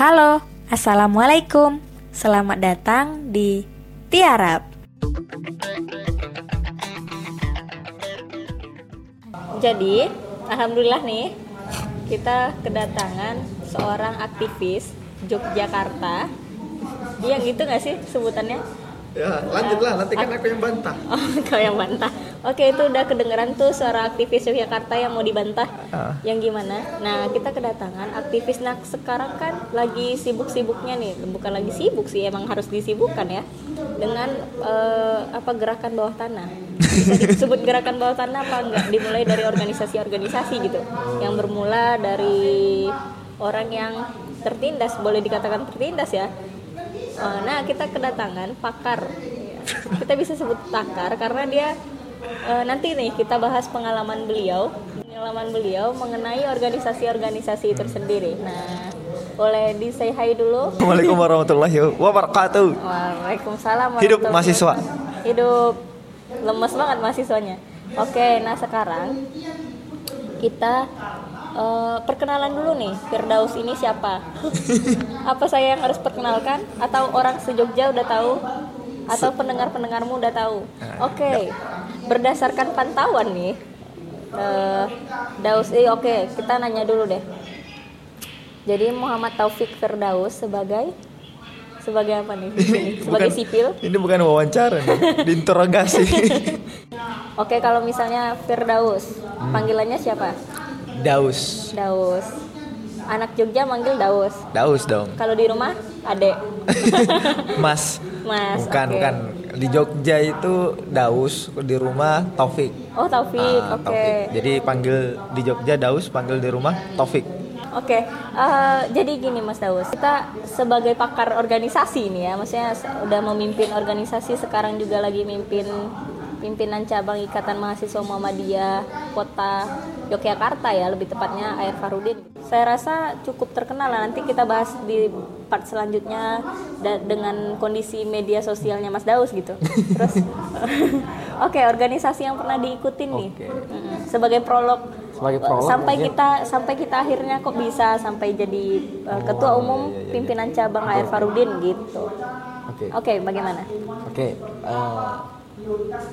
Halo, Assalamualaikum Selamat datang di Tiarap Jadi, Alhamdulillah nih Kita kedatangan seorang aktivis Yogyakarta Iya gitu gak sih sebutannya? Ya, lanjutlah. Nanti kan aku yang bantah. Oh, kau yang bantah. Oke, itu udah kedengeran tuh suara aktivis Yogyakarta yang mau dibantah. Ah. Yang gimana? Nah, kita kedatangan aktivis nah sekarang kan lagi sibuk-sibuknya nih. Bukan lagi sibuk sih, emang harus disibukkan ya. Dengan eh, apa gerakan bawah tanah. Bisa disebut gerakan bawah tanah apa enggak? Dimulai dari organisasi-organisasi gitu. Yang bermula dari orang yang tertindas, boleh dikatakan tertindas ya. Eh, Nah, kita kedatangan pakar. Kita bisa sebut pakar karena dia eh, nanti nih kita bahas pengalaman beliau, pengalaman beliau mengenai organisasi-organisasi tersendiri. Nah, boleh di say hi dulu. Assalamualaikum warahmatullahi wabarakatuh. Waalaikumsalam. Hidup mahasiswa. Hidup lemes banget mahasiswanya. Oke, nah sekarang kita eh, perkenalan dulu nih Firdaus ini siapa? Apa saya yang harus perkenalkan atau orang sejogja udah tahu atau pendengar-pendengarmu udah tahu? Oke, berdasarkan pantauan nih eh, Daus, eh oke kita nanya dulu deh. Jadi Muhammad Taufik Firdaus sebagai sebagai apa nih? sebagai Bukan- sipil? Ini bukan wawancara nih, diinterogasi. Oke, kalau misalnya Firdaus, panggilannya siapa? Daus. Daus. Anak Jogja manggil Daus. Daus dong. Kalau di rumah, Ade. Mas. Mas. Bukan, oke. bukan. Di Jogja itu Daus, di rumah Taufik. Oh, Taufik. Ah, Oke. Taufik. Jadi panggil di Jogja Daus, panggil di rumah Taufik. Oke. eh, jadi gini Mas Daus, kita sebagai pakar organisasi nih ya, maksudnya udah memimpin organisasi sekarang juga lagi mimpin pimpinan cabang Ikatan Mahasiswa Muhammadiyah Kota Yogyakarta ya, lebih tepatnya Air Farudin. Saya rasa cukup terkenal lah. Nanti kita bahas di part selanjutnya da- dengan kondisi media sosialnya Mas Daus gitu. Terus, oke organisasi yang pernah diikutin nih, Oke. Mm-mm. sebagai prolog Sebagai prolog sampai mungkin. kita sampai kita akhirnya kok bisa sampai jadi uh, ketua umum iya, iya, iya. pimpinan cabang Air Farudin gitu. Oke. Oke, bagaimana? Oke, eh,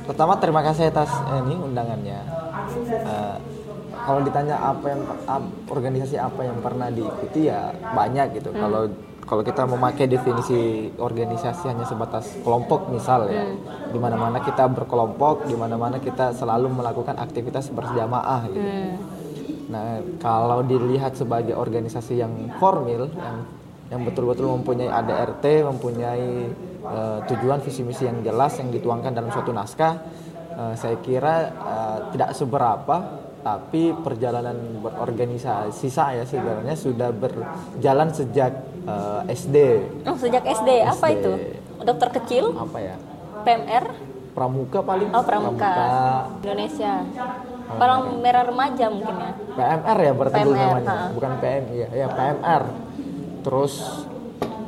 pertama terima kasih atas eh, ini undangannya. Eh, kalau ditanya apa yang ap- organisasi apa yang pernah diikuti ya banyak gitu. Kalau kalau kita memakai definisi organisasi hanya sebatas kelompok misal ya, di mana-mana kita berkelompok, di mana-mana kita selalu melakukan aktivitas berjamaah gitu. Hmm. Nah, kalau dilihat sebagai organisasi yang formil, yang yang betul-betul mempunyai ADRT, mempunyai eh, tujuan visi misi yang jelas yang dituangkan dalam suatu naskah, eh, saya kira eh, tidak seberapa, tapi perjalanan berorganisasi saya sebenarnya sudah berjalan sejak eh, SD. Oh, sejak SD. Apa SD. itu? Dokter kecil, Apa ya? PMR, Pramuka paling. oh Pramuka, Indonesia. Palang merah remaja mungkin ya. PMR ya berarti PMR, namanya, ha. bukan PMI ya, ya PMR. Terus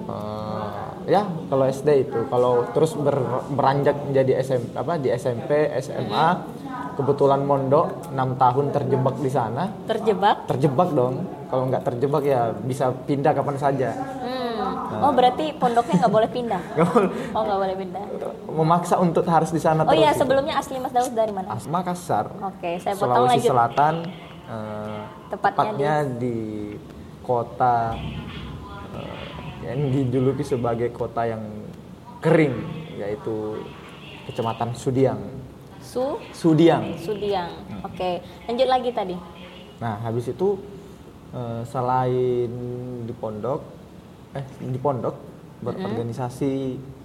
eh, ya kalau SD itu, kalau terus ber- beranjak menjadi SMP apa di SMP, SMA, kebetulan mondok 6 tahun terjebak di sana, Terjebak. terjebak dong. Kalau nggak terjebak ya bisa pindah kapan saja. Hmm. Oh, berarti pondoknya nggak boleh pindah. Nggak boleh Oh, nggak boleh pindah. memaksa untuk harus di sana Oh iya, sebelumnya asli Mas Daud dari mana? As- Makassar. Oke, saya potong Sulawesi lanjut. Selatan eh, Tepatnya tepatnya di, kota eh, yang dijuluki sebagai kota yang kering yaitu Kecamatan Sudiang. Su Sudiang. Sudiang. Oke, lanjut lagi tadi. Nah, habis itu eh, selain di pondok eh di pondok berorganisasi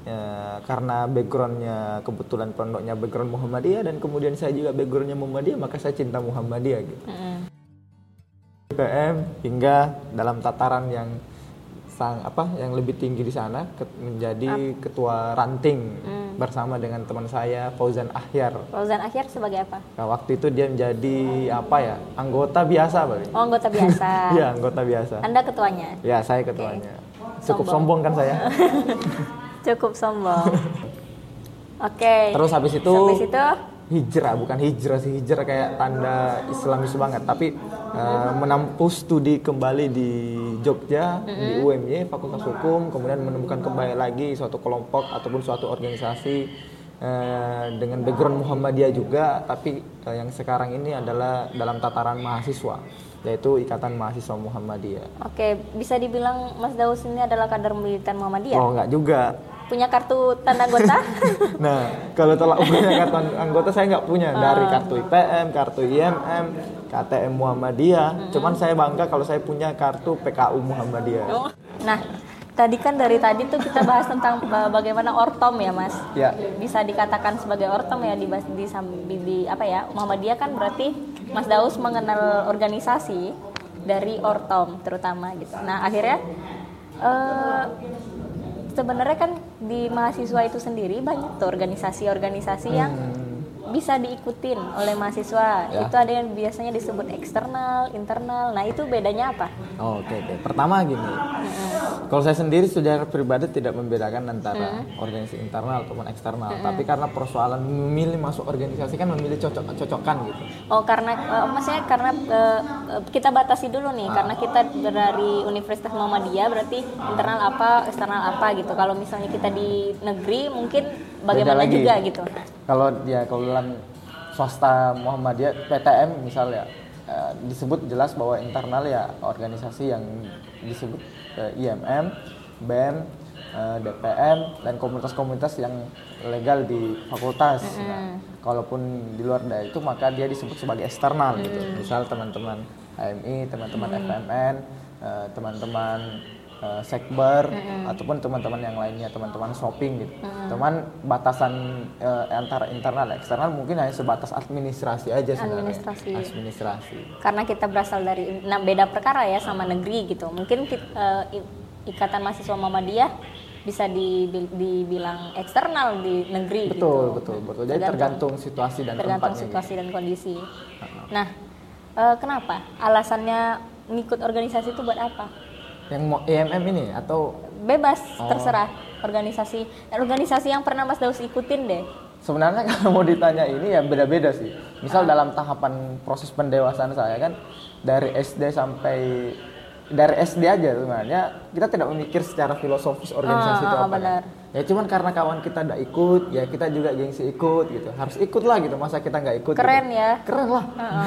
eh, karena backgroundnya kebetulan pondoknya background Muhammadiyah dan kemudian saya juga backgroundnya Muhammadiyah maka saya cinta Muhammadiyah gitu. Mm-mm. PM hingga dalam tataran yang sang apa yang lebih tinggi di sana ke- menjadi ketua ranting bersama dengan teman saya Fauzan Ahyar. Fauzan Akhir sebagai apa? Nah, waktu itu dia menjadi apa ya anggota biasa Pak. Oh, anggota biasa. Iya anggota biasa. Anda ketuanya. Ya saya ketuanya. Cukup Sombong. sombong kan saya. Cukup sombong. Oke. Terus habis itu Habis itu hijrah bukan hijrah sih hijrah kayak tanda Islamis banget tapi uh, menempuh studi kembali di Jogja di UMY Fakultas Hukum kemudian menemukan kembali lagi suatu kelompok ataupun suatu organisasi uh, dengan background Muhammadiyah juga tapi uh, yang sekarang ini adalah dalam tataran mahasiswa yaitu Ikatan Mahasiswa Muhammadiyah. Oke, bisa dibilang Mas Daus ini adalah kader militan Muhammadiyah? Oh, enggak juga punya kartu tanda anggota? nah, kalau telah punya kartu anggota saya nggak punya uh. dari kartu IPM, kartu IMM, KTM Muhammadiyah. Hmm. Cuman saya bangga kalau saya punya kartu PKU Muhammadiyah. Oh. Nah, tadi kan dari tadi tuh kita bahas tentang bagaimana ortom ya, Mas. Ya. Bisa dikatakan sebagai ortom ya di, di, di, di apa ya? Muhammadiyah kan berarti Mas Daus mengenal organisasi dari ortom terutama gitu. Nah, akhirnya uh, sebenarnya kan di mahasiswa itu sendiri banyak tuh organisasi-organisasi yang hmm bisa diikutin oleh mahasiswa. Ya. Itu ada yang biasanya disebut eksternal, internal. Nah, itu bedanya apa? Oh, Oke, okay, okay. pertama gini. Mm-hmm. Kalau saya sendiri secara pribadi tidak membedakan antara mm-hmm. organisasi internal ataupun eksternal, mm-hmm. tapi karena persoalan memilih masuk organisasi kan memilih cocok-cocokan gitu. Oh, karena uh, maksudnya karena uh, kita batasi dulu nih, ah. karena kita dari Universitas Muhammadiyah berarti internal apa, eksternal apa gitu. Kalau misalnya kita di negeri mungkin bagaimana juga gitu. Kalau ya kalau dalam swasta Muhammadiyah PTM misalnya eh, disebut jelas bahwa internal ya organisasi yang disebut eh, IMM, BEM, eh, DPM dan komunitas-komunitas yang legal di fakultas. Mm -hmm. Nah, kalaupun di luar dari itu maka dia disebut sebagai eksternal mm -hmm. gitu. Misal teman-teman AMI, teman-teman mm -hmm. FMN, eh, teman-teman uh, sekber mm-hmm. ataupun teman-teman yang lainnya teman-teman shopping gitu. Mm-hmm. teman batasan uh, antara internal dan eksternal mungkin hanya sebatas administrasi aja sebenarnya. Administrasi. Administrasi. Karena kita berasal dari nah beda perkara ya sama negeri gitu. Mungkin kita, uh, eh, ikatan mahasiswa Muhammadiyah bisa dibilang eksternal di negeri betul gitu. betul betul jadi tergantung, tergantung situasi dan tergantung tempatnya situasi gitu. dan kondisi. Nah uh, kenapa? Alasannya ngikut organisasi itu buat apa yang mau EMM ini atau bebas oh. terserah organisasi organisasi yang pernah Mas Daus ikutin deh sebenarnya kalau mau ditanya ini ya beda-beda sih misal ah. dalam tahapan proses pendewasaan saya kan dari SD sampai dari SD aja sebenarnya kita tidak memikir secara filosofis organisasi ah, itu ah, apa benar. Kan? ya cuman karena kawan kita tidak ikut ya kita juga gengsi ikut gitu harus ikut lah gitu masa kita nggak ikut keren gitu. ya keren lah uh-uh.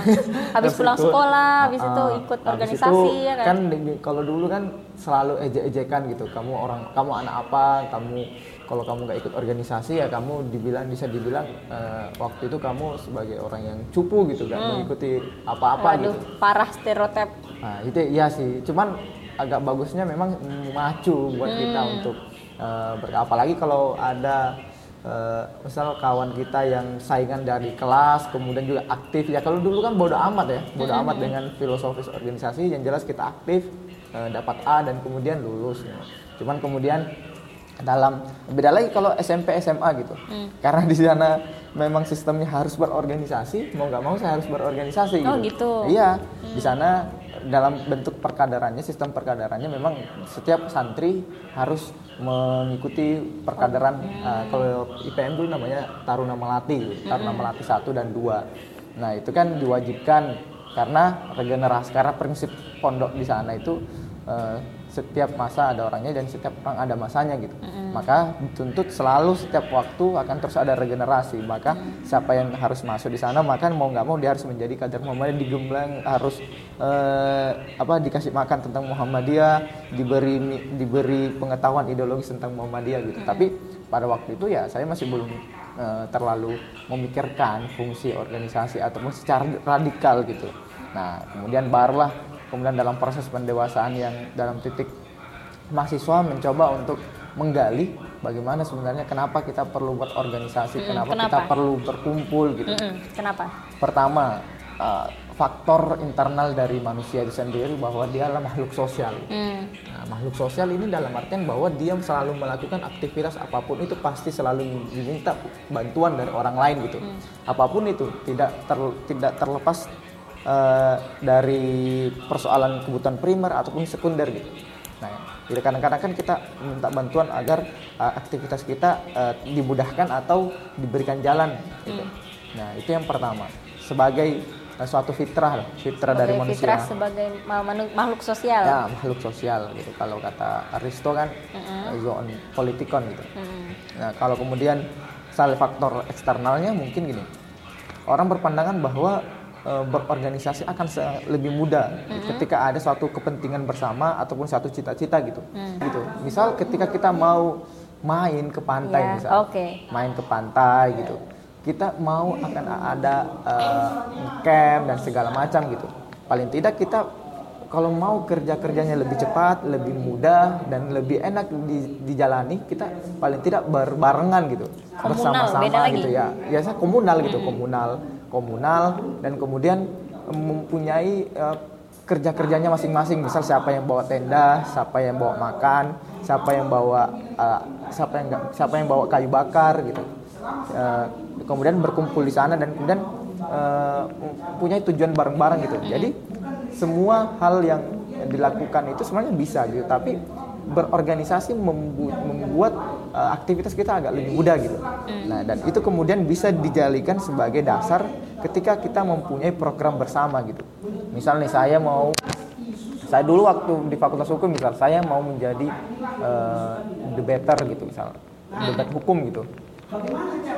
habis pulang ikut. sekolah habis uh-uh. itu ikut habis organisasi itu, ya kan, kan kalau dulu kan selalu ejek-ejekan gitu kamu orang kamu anak apa kamu kalau kamu nggak ikut organisasi ya kamu dibilang bisa dibilang uh, waktu itu kamu sebagai orang yang cupu gitu nggak hmm. mengikuti apa-apa gitu parah stereotip nah itu iya sih cuman agak bagusnya memang macu buat hmm. kita untuk uh, apalagi kalau ada uh, misal kawan kita yang saingan dari kelas kemudian juga aktif ya kalau dulu kan bodoh amat ya bodoh mm -hmm. amat dengan filosofis organisasi yang jelas kita aktif uh, dapat A dan kemudian lulus ya. cuman kemudian dalam beda lagi kalau SMP SMA gitu mm. karena di sana memang sistemnya harus berorganisasi mau nggak mau saya harus berorganisasi oh, gitu, gitu. iya mm. di sana dalam bentuk perkadarannya sistem perkadarannya memang setiap santri harus mengikuti perkadaran uh, kalau IPM dulu namanya Taruna Melati Taruna Melati satu dan dua. Nah itu kan diwajibkan karena regenerasi karena prinsip pondok di sana itu uh, setiap masa ada orangnya dan setiap orang ada masanya gitu. Mm-hmm. Maka dituntut selalu setiap waktu akan terus ada regenerasi. Maka mm-hmm. siapa yang harus masuk di sana maka mau nggak mau dia harus menjadi kader Muhammadiyah digemblang harus eh, apa dikasih makan tentang Muhammadiyah, diberi diberi pengetahuan ideologis tentang Muhammadiyah gitu. Mm-hmm. Tapi pada waktu itu ya saya masih belum eh, terlalu memikirkan fungsi organisasi ataupun secara radikal gitu. Nah, kemudian barulah kemudian dalam proses pendewasaan yang dalam titik mahasiswa mencoba untuk menggali bagaimana sebenarnya kenapa kita perlu buat organisasi, mm, kenapa, kenapa kita perlu berkumpul gitu. Mm -mm, kenapa? Pertama, uh, faktor internal dari manusia itu sendiri bahwa dia adalah makhluk sosial. Mm. Nah, makhluk sosial ini dalam artian bahwa dia selalu melakukan aktivitas apa pun itu pasti selalu diminta bantuan dari orang lain gitu. Mm. Apa pun itu tidak ter, tidak terlepas uh, dari persoalan kebutuhan primer ataupun sekunder gitu. Nah, jadi kadang-kadang kan kita minta bantuan agar uh, aktivitas kita uh, dimudahkan atau diberikan jalan gitu. Hmm. Nah, itu yang pertama. Sebagai uh, suatu fitrah, lah, fitrah dari Sebagai manusia. fitrah sebagai makhluk sosial. Ya, makhluk sosial gitu. Kalau kata Aristo kan uh, zoon politikon gitu. Mm-mm. Nah, kalau kemudian salah faktor eksternalnya mungkin gini. Orang berpandangan bahwa e, berorganisasi akan lebih mudah ketika ada suatu kepentingan bersama ataupun satu cita-cita gitu. Gitu. Misal ketika kita mau main ke pantai Ya, misal. oke. Main ke pantai gitu. Kita mau akan ada eh, camp dan segala macam gitu. Paling tidak kita kalau mau kerja-kerjanya lebih cepat, lebih mudah dan lebih enak di- dijalani, kita paling tidak berbarengan gitu, bersama-sama beda lagi. gitu ya. Biasa komunal gitu, komunal, komunal dan kemudian em, mempunyai eh, kerja-kerjanya masing-masing. Misal siapa yang bawa tenda, siapa yang bawa makan, siapa yang bawa eh, siapa yang siapa yang bawa kayu bakar gitu. Eh, kemudian berkumpul di sana dan kemudian eh, punya tujuan bareng-bareng gitu. Jadi semua hal yang dilakukan itu sebenarnya bisa gitu, tapi berorganisasi membu- membuat eh, aktivitas kita agak lebih mudah gitu. Nah, dan itu kemudian bisa dijadikan sebagai dasar ketika kita mempunyai program bersama gitu. Misal nih saya mau saya dulu waktu di Fakultas Hukum misal saya mau menjadi eh, debater gitu misal debat hukum gitu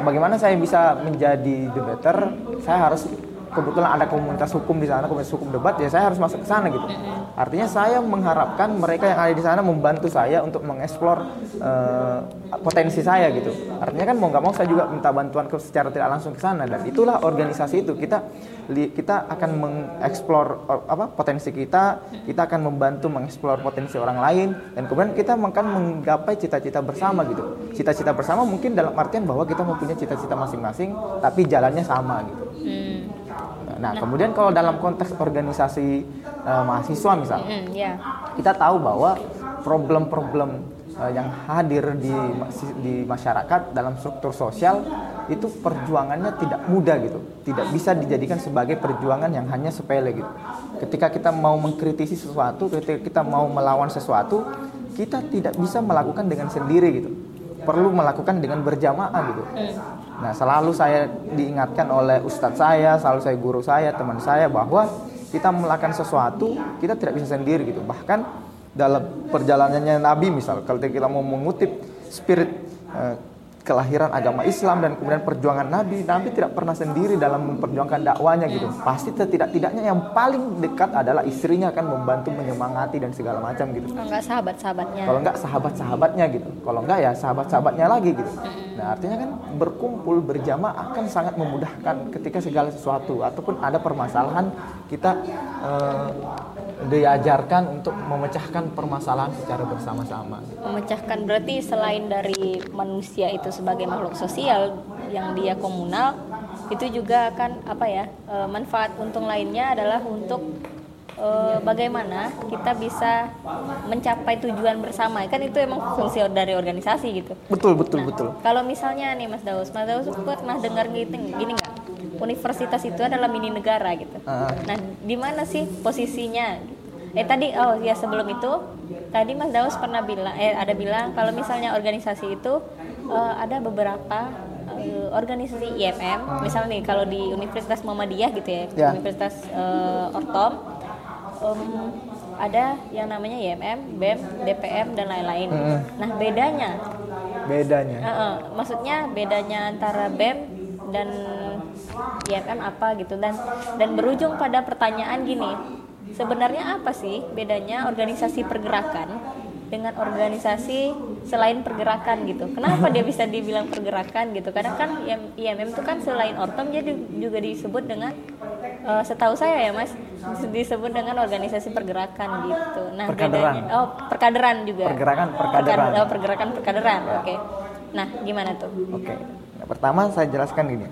bagaimana saya bisa menjadi debater saya harus kebetulan ada komunitas hukum di sana komunitas hukum debat ya saya harus masuk ke sana gitu. Artinya saya mengharapkan mereka yang ada di sana membantu saya untuk mengeksplor eh, potensi saya gitu. Artinya kan mau nggak mau saya juga minta bantuan ke secara tidak langsung ke sana. Dan itulah organisasi itu. Kita kita akan mengeksplor apa potensi kita. Kita akan membantu mengeksplor potensi orang lain. Dan kemudian kita akan menggapai cita-cita bersama gitu. Cita-cita bersama mungkin dalam artian bahwa kita mempunyai cita-cita masing-masing tapi jalannya sama gitu. Hmm. Nah kemudian kalau dalam konteks organisasi eh, mahasiswa misal Mm, ya. kita tahu bahwa problem-problem eh, yang hadir di di masyarakat dalam struktur sosial itu perjuangannya tidak mudah gitu, tidak bisa dijadikan sebagai perjuangan yang hanya sepele gitu. Ketika kita mau mengkritisi sesuatu, ketika kita mau melawan sesuatu, kita tidak bisa melakukan dengan sendiri gitu. Perlu melakukan dengan berjamaah gitu. Nah, selalu saya diingatkan oleh ustadz saya, selalu saya guru saya, teman saya bahwa kita melakukan sesuatu kita tidak bisa sendiri gitu. Bahkan dalam perjalanannya Nabi misal, kalau kita mau mengutip spirit eh, kelahiran agama Islam dan kemudian perjuangan Nabi, Nabi tidak pernah sendiri dalam memperjuangkan dakwanya gitu. Pasti setidak-tidaknya yang paling dekat adalah istrinya akan membantu menyemangati dan segala macam gitu. Kalau nggak sahabat-sahabatnya. Kalau enggak sahabat-sahabatnya gitu. Kalau enggak ya sahabat-sahabatnya lagi gitu. Nah, artinya kan berkumpul berjamaah akan sangat memudahkan ketika segala sesuatu ataupun ada permasalahan kita eh, diajarkan untuk memecahkan permasalahan secara bersama-sama. memecahkan berarti selain dari manusia itu sebagai makhluk sosial yang dia komunal itu juga akan apa ya e, manfaat untung lainnya adalah untuk e, bagaimana kita bisa mencapai tujuan bersama kan itu emang fungsi dari organisasi gitu Betul, betul, betul. kalau misalnya nih Mas Daus Mas Daus pernah dengar gitu gini nggak universitas itu adalah mini negara gitu Ah. Nah, di mana sih posisinya? Eh tadi oh ya sebelum itu tadi Mas Daus pernah bilang eh ada bilang kalau misalnya organisasi itu eh, ada beberapa eh, organisasi IMM, misalnya nih kalau di Universitas Muhammadiyah gitu ya, Ya. Universitas eh, Ortom em, ada yang namanya IMM, BEM, DPM dan lain-lain. Mm-mm. Nah, bedanya Bedanya. Heeh, maksudnya bedanya antara BEM dan IMM apa gitu. Dan dan berujung pada pertanyaan gini sebenarnya apa sih bedanya organisasi pergerakan dengan organisasi selain pergerakan gitu? Kenapa dia bisa dibilang pergerakan gitu? Karena kan IM- IMM itu kan selain ortom jadi juga disebut dengan eh, setahu saya ya mas disebut dengan organisasi pergerakan gitu. Nah Perkaderan. bedanya oh perkaderan juga. Pergerakan perkaderan. Perkad- oh, pergerakan perkaderan. Oke. Nah gimana tuh? Oke. Nah, pertama saya jelaskan gini.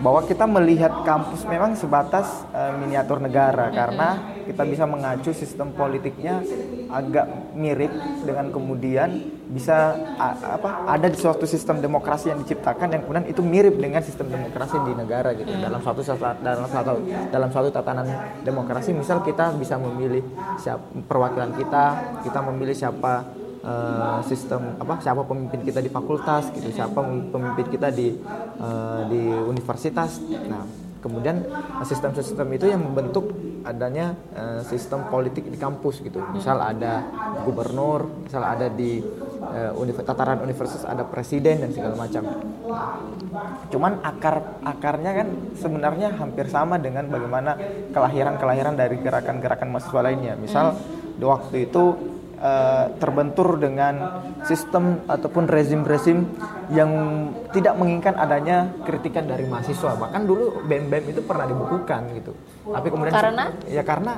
Bahwa kita melihat kampus memang sebatas eh, miniatur negara. Karena kita bisa mengacu sistem politiknya agak mirip dengan kemudian bisa a- apa ada di suatu sistem demokrasi yang diciptakan yang kemudian itu mirip dengan sistem demokrasi di negara gitu. Dalam suatu dalam satu dalam suatu tatanan demokrasi misal kita bisa memilih siapa perwakilan kita, kita memilih siapa uh, sistem apa siapa pemimpin kita di fakultas gitu siapa pemimpin kita di uh, di universitas. Nah kemudian sistem-sistem itu yang membentuk adanya uh, sistem politik di kampus gitu. Misal ada gubernur misal ada di uh, univers tataran universitas ada presiden dan segala macam. Cuman akar akarnya kan sebenarnya hampir sama dengan bagaimana kelahiran kelahiran dari gerakan-gerakan mahasiswa lainnya. Misal di waktu itu uh, terbentur dengan sistem ataupun rezim-rezim yang tidak menginginkan adanya kritikan dari mahasiswa. Bahkan dulu BEM-BEM itu pernah dibukukan gitu. Tapi kemudian karena ya karena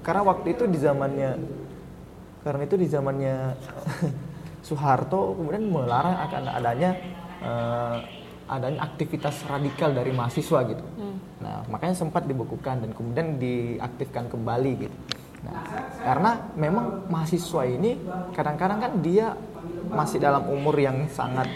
karena waktu itu di zamannya karena itu di zamannya Soeharto kemudian melarang akan adanya uh, adanya aktivitas radikal dari mahasiswa gitu. Hmm. Nah, makanya sempat dibukukan dan kemudian diaktifkan kembali gitu. Nah, karena memang mahasiswa ini kadang-kadang kan dia masih dalam umur yang sangat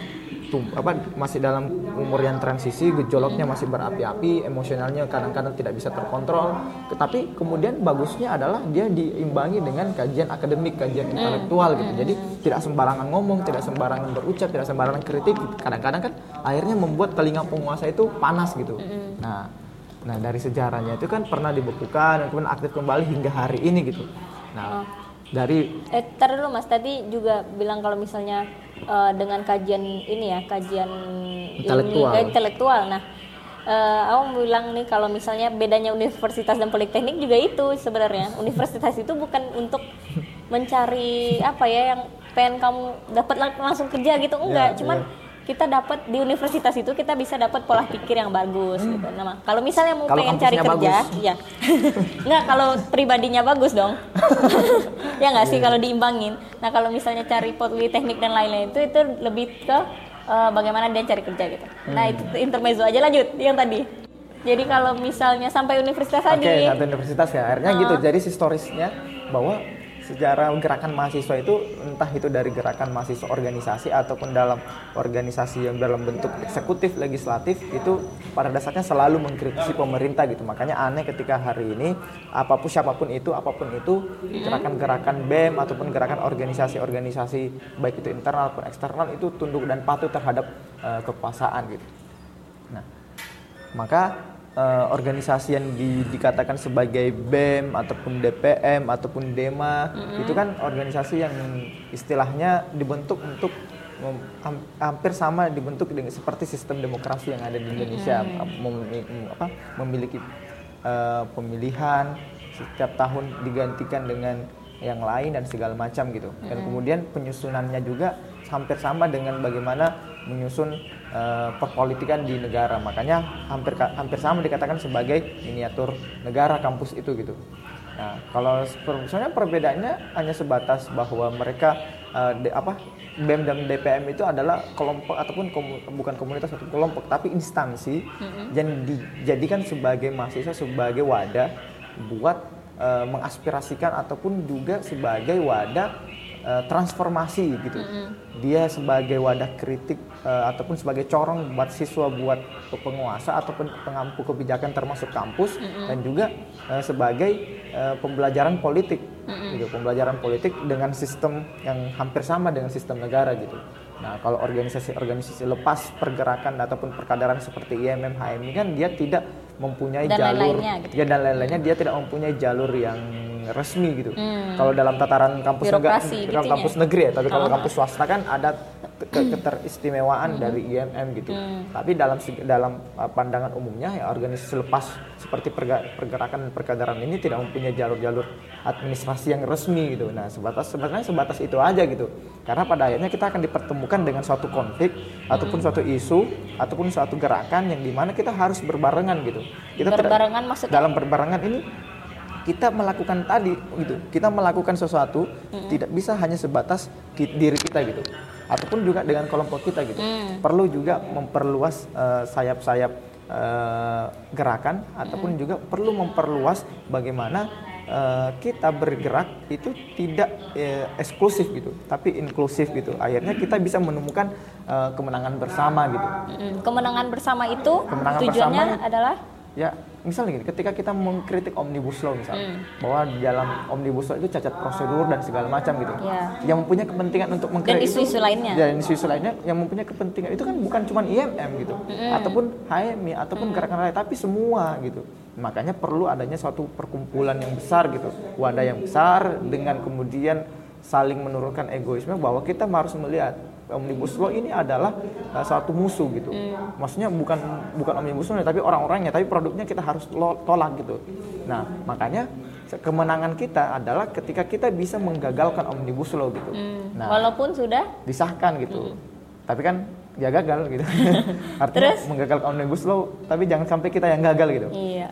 apa masih dalam umur yang transisi, gejolaknya masih berapi-api, emosionalnya kadang-kadang tidak bisa terkontrol. Tetapi kemudian bagusnya adalah dia diimbangi dengan kajian akademik, kajian intelektual gitu. Jadi tidak sembarangan ngomong, tidak sembarangan berucap, tidak sembarangan kritik. Kadang-kadang kan akhirnya membuat telinga penguasa itu panas gitu. Nah, Nah dari sejarahnya itu kan pernah dibekukan dan kemudian aktif kembali hingga hari ini gitu. Nah oh. dari eh tar dulu mas tadi juga bilang kalau misalnya uh, dengan kajian ini ya kajian intelektual. Ini, intelektual. Nah uh, aku bilang nih kalau misalnya bedanya universitas dan politeknik juga itu sebenarnya universitas itu bukan untuk mencari apa ya yang pengen kamu dapat langsung kerja gitu enggak, ya, cuman ya kita dapat di universitas itu kita bisa dapat pola pikir yang bagus hmm. gitu. Nah, kalau misalnya mau kalo pengen cari kerja, iya. Enggak kalau pribadinya bagus dong. ya nggak sih yeah. kalau diimbangin. Nah, kalau misalnya cari politeknik dan lain-lain itu itu lebih ke uh, bagaimana dia cari kerja gitu. Nah, hmm. Nah, itu intermezzo aja lanjut yang tadi. Jadi kalau misalnya sampai universitas okay, tadi. Oke, sampai universitas ya. Akhirnya uh, gitu. Jadi historisnya bahwa sejarah gerakan mahasiswa itu entah itu dari gerakan mahasiswa organisasi ataupun dalam organisasi yang dalam bentuk eksekutif legislatif itu pada dasarnya selalu mengkritisi pemerintah gitu. Makanya aneh ketika hari ini apa pun siapa pun itu apa pun itu gerakan-gerakan BEM ataupun gerakan organisasi-organisasi baik itu internal maupun eksternal itu tunduk dan patuh terhadap uh, kekuasaan gitu. Nah maka uh, organisasi yang di, dikatakan sebagai BEM ataupun DPM ataupun DEMA mm-hmm. itu kan organisasi yang istilahnya dibentuk untuk mem, hampir sama dibentuk dengan seperti sistem demokrasi yang ada di Indonesia mm-hmm. mem, apa, memiliki uh, pemilihan setiap tahun digantikan dengan yang lain dan segala macam gitu dan mm-hmm. kemudian penyusunannya juga hampir sama dengan bagaimana menyusun uh, perpolitikan di negara. Makanya hampir hampir sama dikatakan sebagai miniatur negara kampus itu gitu. Nah, kalau misalnya perbedaannya hanya sebatas bahwa mereka uh, de, apa BEM dan DPM itu adalah kelompok ataupun komu, bukan komunitas atau kelompok tapi instansi mm-hmm. yang dijadikan sebagai mahasiswa sebagai wadah buat uh, mengaspirasikan ataupun juga sebagai wadah uh, transformasi gitu. Mm -hmm. Dia sebagai wadah kritik uh, ataupun sebagai corong buat siswa buat penguasa ataupun pengampu kebijakan termasuk kampus mm -hmm. dan juga uh, sebagai uh, pembelajaran politik mm -hmm. gitu, pembelajaran politik dengan sistem yang hampir sama dengan sistem negara gitu. Nah, kalau organisasi-organisasi lepas pergerakan ataupun perkadaran seperti IMM, HMI kan dia tidak mempunyai dan jalur lain gitu. ya dan lain-lainnya dia tidak mempunyai jalur yang resmi gitu. Hmm. Kalau dalam tataran kampus negara, gitu kampus negeri ya, tapi kalau oh. kampus swasta kan ada ke keteristimewaan hmm. dari IMM gitu. Hmm. Tapi dalam dalam uh, pandangan umumnya ya organisasi lepas seperti pergerakan dan perkadaran ini tidak mempunyai jalur-jalur administrasi yang resmi gitu. Nah, sebatas sebenarnya sebatas itu aja gitu. Karena pada akhirnya kita akan dipertemukan dengan suatu konflik ataupun suatu isu ataupun suatu gerakan yang di mana kita harus berbarengan gitu. Kita berbarengan maksudnya dalam berbarengan ini kita melakukan tadi gitu. Kita melakukan sesuatu mm-hmm. tidak bisa hanya sebatas diri kita gitu. Ataupun juga dengan kelompok kita gitu. Mm. perlu juga memperluas uh, sayap-sayap uh, gerakan ataupun mm. juga perlu memperluas bagaimana uh, kita bergerak itu tidak uh, eksklusif gitu tapi inklusif gitu. Akhirnya kita bisa menemukan uh, kemenangan bersama gitu. Kemenangan bersama itu kemenangan tujuannya bersama, adalah ya misalnya gini ketika kita mengkritik omnibus law misalnya bahwa di dalam omnibus law itu cacat prosedur dan segala macam gitu. Iya. yang mempunyai kepentingan untuk Dan mengkritik isu-isu lainnya. dan isu-isu lainnya yang mempunyai kepentingan itu kan bukan cuma IMM gitu. Ataupun HMI ataupun gerakan lain tapi semua gitu. Makanya perlu adanya suatu perkumpulan yang besar gitu. Wadah yang besar dengan kemudian saling menurunkan egoisme bahwa kita harus melihat omnibus law ini adalah uh, suatu musuh gitu maksudnya bukan bukan omnibus law tapi orang-orangnya tapi produknya kita harus lo- tolak gitu nah makanya kemenangan kita adalah ketika kita bisa menggagalkan omnibus law gitu nah Walaupun sudah disahkan gitu. Tapi kan ya gagal gitu. Artinya Terus? menggagalkan omnibus law, tapi jangan sampai kita yang gagal gitu. iya.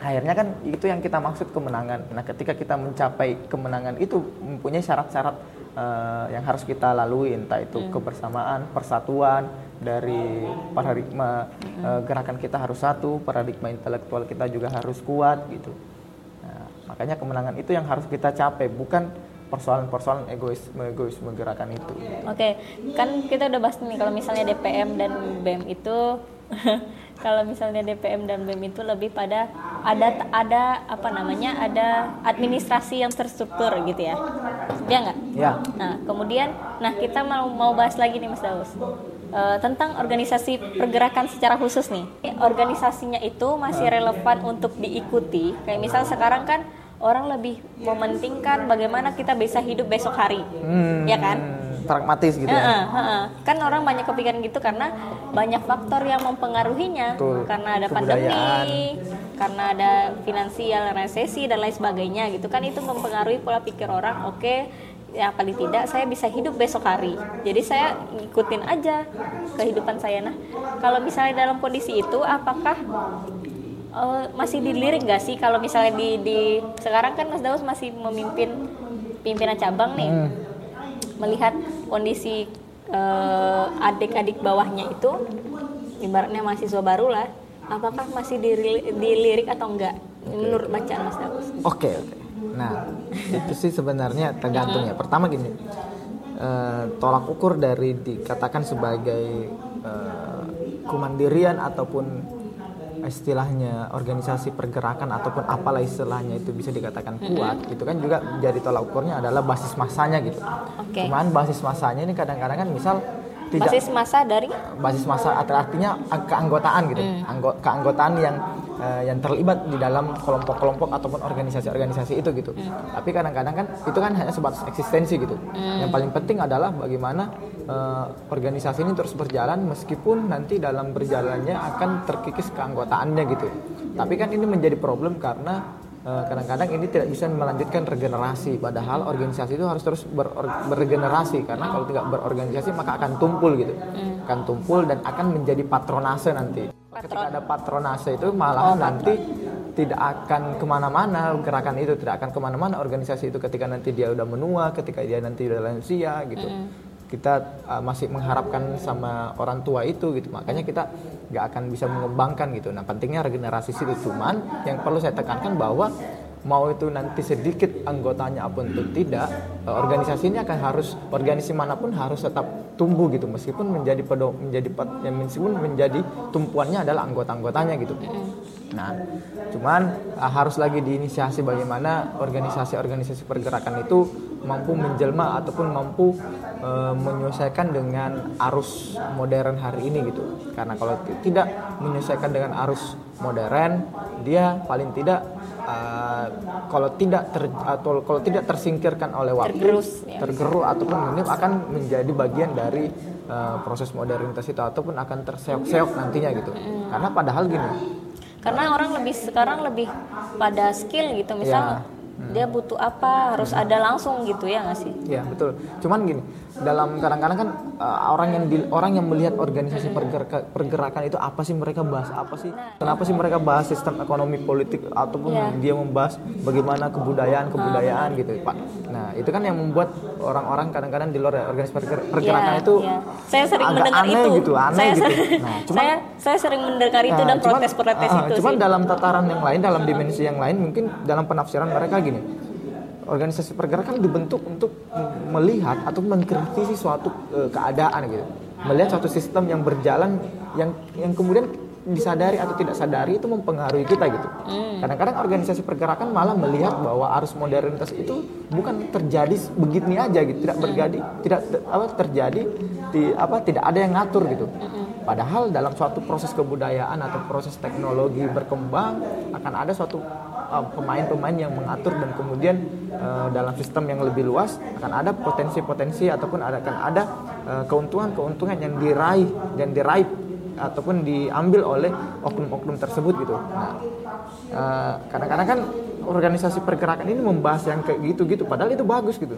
Akhirnya kan itu yang kita maksud kemenangan. Nah, ketika kita mencapai kemenangan itu mempunyai syarat-syarat eh, yang harus kita lalui, entah itu kebersamaan, persatuan dari paradigma eh, gerakan kita harus satu, paradigma intelektual kita juga harus kuat gitu. Nah, makanya kemenangan itu yang harus kita capai, bukan persoalan-persoalan egoisme egoisme gerakan itu. Oke, kan kita udah bahas nih kalau misalnya DPM dan BEM itu kalau misalnya DPM dan BEM itu lebih pada ada ada apa namanya ada administrasi yang terstruktur gitu ya, ya nggak? Ya. Nah kemudian, nah kita mau mau bahas lagi nih Mas Daus Eh, tentang organisasi pergerakan secara khusus nih. Organisasinya itu masih relevan untuk diikuti. Kayak misal sekarang kan orang lebih mementingkan bagaimana kita bisa hidup besok hari, Hmm, ya kan? Pragmatis gitu ya. Kan orang banyak kepikiran gitu karena banyak faktor yang mempengaruhinya. Betul. Karena ada pandemi, karena ada finansial resesi dan lain sebagainya gitu kan itu mempengaruhi pola pikir orang. Oke, ya paling tidak saya bisa hidup besok hari. Jadi saya ngikutin aja kehidupan saya. Nah, kalau misalnya dalam kondisi itu apakah eh, masih dilirik gak sih kalau misalnya di, di sekarang kan Mas Daus masih memimpin pimpinan cabang nih Hmm. Melihat kondisi eh, adik-adik bawahnya itu ibaratnya mahasiswa baru lah apakah masih dilirik atau enggak menurut bacaan Mas Daus Oke, oke. Nah, itu sih sebenarnya tergantung ya. Pertama gini, eh, tolak ukur dari dikatakan sebagai eh, kemandirian ataupun istilahnya organisasi pergerakan ataupun apalah istilahnya itu bisa dikatakan kuat, itu kan juga jadi tolak ukurnya adalah basis masanya gitu. Oke. Cuman basis masanya ini kadang-kadang kan misal tidak. Basis masa dari? Basis masa atau artinya keanggotaan gitu. Anggo- keanggotaan yang eh, yang terlibat di dalam kelompok-kelompok ataupun organisasi-organisasi itu gitu. Tapi kadang-kadang kan itu kan hanya sebatas eksistensi gitu. Yang paling penting adalah bagaimana eh, organisasi ini terus berjalan meskipun nanti dalam berjalannya akan terkikis keanggotaannya gitu. Tapi kan ini menjadi problem karena kadang-kadang ini tidak bisa melanjutkan regenerasi. Padahal organisasi itu harus terus ber- berregenerasi. Karena kalau tidak berorganisasi maka akan tumpul gitu. Akan tumpul dan akan menjadi patronase nanti. Ketika ada patronase itu malah nanti tidak akan ke mana-mana gerakan itu. Tidak akan ke mana-mana organisasi itu ketika nanti dia udah menua ketika dia nanti udah lansia gitu kita uh, masih mengharapkan sama orang tua itu gitu. Makanya kita nggak akan bisa mengembangkan gitu. Nah pentingnya regenerasi situ cuman yang perlu saya tekankan bahwa mau itu nanti sedikit anggotanya apa pun itu tidak uh, organisasi ini akan harus organisasi mana pun harus tetap tumbuh gitu. Meskipun menjadi pedo menjadi ya, meskipun menjadi tumpuannya adalah anggota-anggotanya gitu nah cuman uh, harus lagi diinisiasi bagaimana organisasi-organisasi pergerakan itu mampu menjelma ataupun mampu eh, menyesuaikan dengan arus modern hari ini gitu. Karena kalau ti- tidak menyesuaikan dengan arus modern, dia paling tidak eh, kalau tidak ter, atau kalau tidak tersingkirkan oleh waktu, Tergerus, ya. tergerus ataupun minim akan menjadi bagian dari eh, proses modernitas itu ataupun akan terseok-seok nantinya gitu. Karena padahal gini, karena orang lebih sekarang lebih pada skill gitu. Misal dia butuh apa harus ada langsung gitu ya nggak sih? Iya betul. Cuman gini, dalam kadang-kadang kan uh, orang yang di- orang yang melihat organisasi pergeraka- pergerakan itu apa sih mereka bahas apa sih? Kenapa sih mereka bahas sistem ekonomi politik ataupun Iya. dia membahas bagaimana kebudayaan kebudayaan gitu, Pak. Nah itu kan yang membuat orang-orang kadang-kadang di luar organisasi perger- pergerakan Iya, itu iya. saya sering agak mendengar aneh itu gitu, aneh saya, gitu. Nah, cuman- saya saya sering mendengar itu Nah, dan protes-protes ah, itu cuman sih dalam tataran yang lain, dalam dimensi yang lain, mungkin dalam penafsiran mereka gini, organisasi pergerakan dibentuk untuk melihat atau mengkritisi suatu eh, keadaan gitu, melihat suatu sistem yang berjalan yang yang kemudian disadari atau tidak sadari itu mempengaruhi kita gitu. Kadang-kadang organisasi pergerakan malah melihat bahwa arus modernitas itu bukan terjadi begini aja gitu, tidak bergadi, tidak apa terjadi di apa tidak ada yang ngatur gitu. Padahal dalam suatu proses kebudayaan atau proses teknologi berkembang akan ada suatu uh, pemain-pemain yang mengatur dan kemudian uh, dalam sistem yang lebih luas akan ada potensi-potensi ataupun ada akan ada uh, keuntungan-keuntungan yang diraih dan diraih ataupun diambil oleh oknum-oknum tersebut gitu. Nah, uh, kadang-kadang kan organisasi pergerakan ini membahas yang kayak gitu-gitu, padahal itu bagus gitu.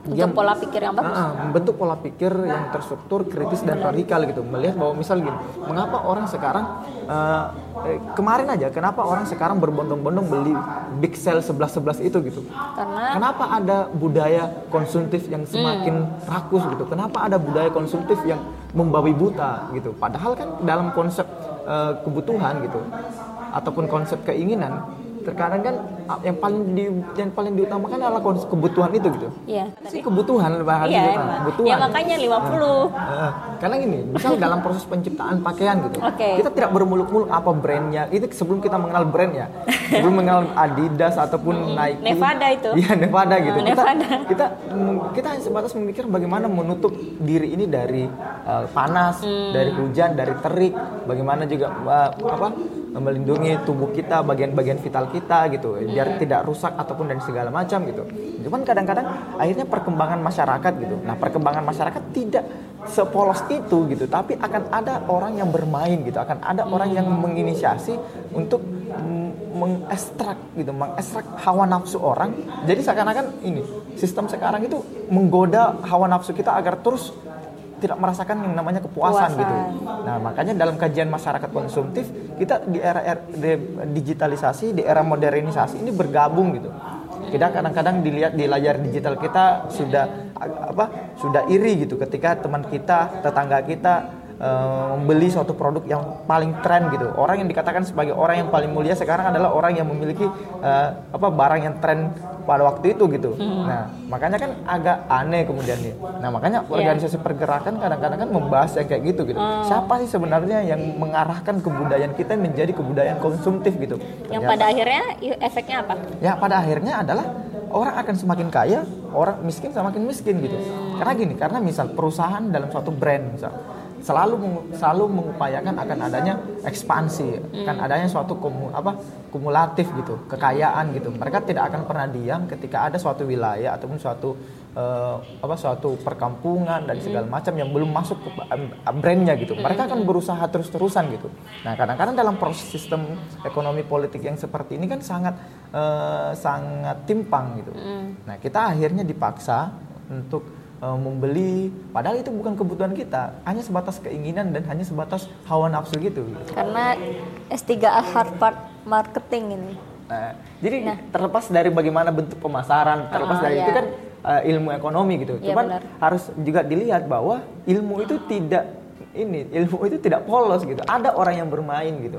Untuk pola pikir yang bagus. Ah, membentuk pola pikir yang terstruktur, kritis dan radikal gitu. Melihat bahwa misal gini, mengapa orang sekarang eh, kemarin aja, kenapa orang sekarang berbondong-bondong beli big sale 11-11 itu gitu? Karena Kenapa ada budaya konsumtif yang semakin rakus gitu? Kenapa ada budaya konsumtif yang membabi buta gitu? Padahal kan dalam konsep eh, kebutuhan gitu ataupun konsep keinginan terkadang kan yang paling di yang paling diutamakan adalah kebutuhan itu gitu. Iya. Si kebutuhan bahas Iya, kita, emang. kebutuhan. Ya makanya 50. Heeh. karena gini, misal dalam proses penciptaan pakaian gitu, Oke. kita tidak bermuluk-muluk apa brandnya. Itu sebelum kita mengenal brand ya, sebelum mengenal Adidas ataupun Nike. Nevada itu. Iya Nevada gitu. Kita, Nevada. kita mm, kita hanya sebatas memikir bagaimana menutup diri ini dari uh, panas, Hmm. dari hujan, dari terik. Bagaimana juga uh, apa melindungi tubuh kita, bagian-bagian vital kita gitu, biar tidak rusak ataupun dan segala macam gitu. Cuman kadang-kadang akhirnya perkembangan masyarakat gitu. Nah perkembangan masyarakat tidak sepolos itu gitu, tapi akan ada orang yang bermain gitu, akan ada orang yang menginisiasi untuk mengekstrak gitu, mengekstrak hawa nafsu orang. Jadi seakan-akan ini sistem sekarang itu menggoda hawa nafsu kita agar terus tidak merasakan yang namanya kepuasan Kepuasan. gitu. Nah, makanya dalam kajian masyarakat konsumtif kita di era, era de- digitalisasi, di era modernisasi ini bergabung gitu. Kita kadang-kadang dilihat di layar digital kita sudah apa? Sudah iri gitu ketika teman kita, tetangga kita eh, membeli suatu produk yang paling tren gitu. Orang yang dikatakan sebagai orang yang paling mulia sekarang adalah orang yang memiliki eh, apa barang yang tren pada waktu itu gitu. Nah, makanya kan agak aneh kemudian nih. Nah, makanya organisasi pergerakan kadang-kadang kan membahas yang kayak gitu gitu. Siapa sih sebenarnya yang mengarahkan kebudayaan kita menjadi kebudayaan konsumtif gitu? Yang Ternyata- pada akhirnya efeknya apa? ya pada akhirnya adalah orang akan semakin kaya, orang miskin semakin miskin gitu. Karena gini, karena misal perusahaan dalam suatu brand misal selalu selalu mengupayakan akan adanya ekspansi, akan adanya suatu kumu, apa kumulatif gitu, kekayaan gitu. Mereka tidak akan pernah diam ketika ada suatu wilayah ataupun suatu eh, apa suatu perkampungan dan segala macam yang belum masuk ke brandnya gitu. Mereka akan berusaha terus-terusan gitu. Nah, kadang-kadang dalam proses sistem ekonomi politik yang seperti ini kan sangat eh, sangat timpang gitu. Nah, kita akhirnya dipaksa untuk eh, membeli padahal itu bukan kebutuhan kita, hanya sebatas keinginan dan hanya sebatas hawa nafsu gitu. Karena S3A Harvard marketing ini. Nah, jadi terlepas dari bagaimana bentuk pemasaran, terlepas Ah, dari iya. itu kan uh, ilmu ekonomi gitu. Iya, Cuman benar. harus juga dilihat bahwa ilmu itu tidak ini ilmu itu tidak polos gitu. Ada orang yang bermain gitu.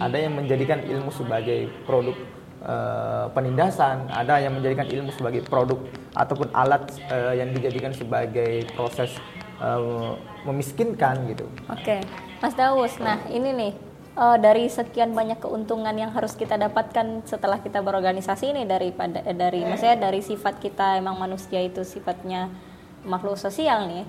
Ada yang menjadikan ilmu sebagai produk uh, penindasan, ada yang menjadikan ilmu sebagai produk ataupun alat uh, yang dijadikan sebagai proses uh, memiskinkan gitu. Oke, Mas Daus. Nah, ini nih eh, dari sekian banyak keuntungan yang harus kita dapatkan setelah kita berorganisasi ini daripada eh, dari maksudnya dari sifat kita emang manusia itu sifatnya makhluk sosial nih.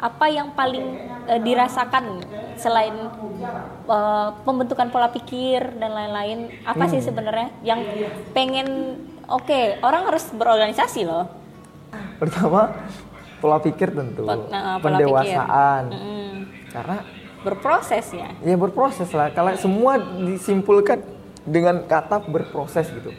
Apa yang paling eh, dirasakan selain eh, pembentukan pola pikir dan lain-lain? Apa sih sebenarnya yang pengen oke, orang harus berorganisasi loh. Pertama pola pikir tentu, nah, pola pendewasaan. Mm, Karena berproses ya. ya berproses lah kalau semua disimpulkan dengan kata berproses gitu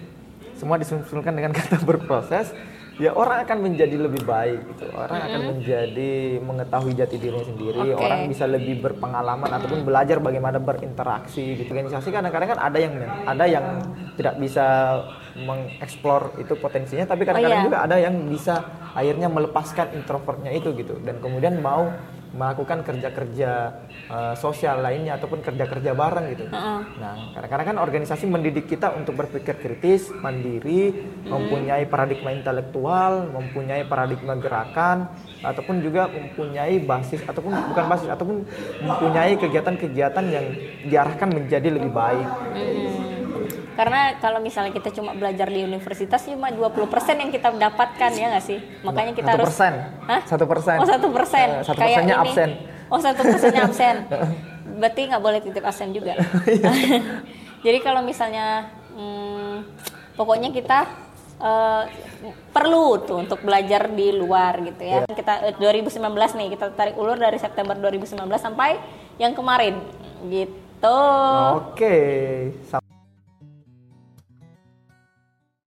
semua disimpulkan dengan kata berproses ya orang akan menjadi lebih baik gitu. Orang akan menjadi mengetahui jati dirinya sendiri. Oke. orang bisa lebih berpengalaman ataupun belajar bagaimana berinteraksi gitu. Organisasi kadang-kadang kan ada yang ada yang tidak bisa mengeksplor itu potensinya tapi kadang-kadang iya. juga ada yang bisa akhirnya melepaskan introvertnya itu gitu dan kemudian mau melakukan kerja-kerja uh, sosial lainnya ataupun kerja-kerja bareng gitu. Heeh. Nah, kadang-kadang kan organisasi mendidik kita untuk berpikir kritis, mandiri, mempunyai paradigma intelektual, mempunyai paradigma gerakan, ataupun juga mempunyai basis ataupun bukan basis ataupun mempunyai kegiatan-kegiatan yang diarahkan menjadi lebih baik. Hmm. Karena kalau misalnya kita cuma belajar di universitas cuma 20% yang kita dapatkan ya nggak sih? Makanya kita Satu harus persen. Hah? Satu persen. Oh satu persen. Eh, satu Kayak persennya ini. absen. Oh satu persennya absen. Berarti nggak boleh titip absen juga. Jadi kalau misalnya, hmm, pokoknya kita eh, perlu tuh untuk belajar di luar gitu ya. Kita eh, 2019 nih kita tarik ulur dari September 2019 sampai yang kemarin gitu. Oke. Sam-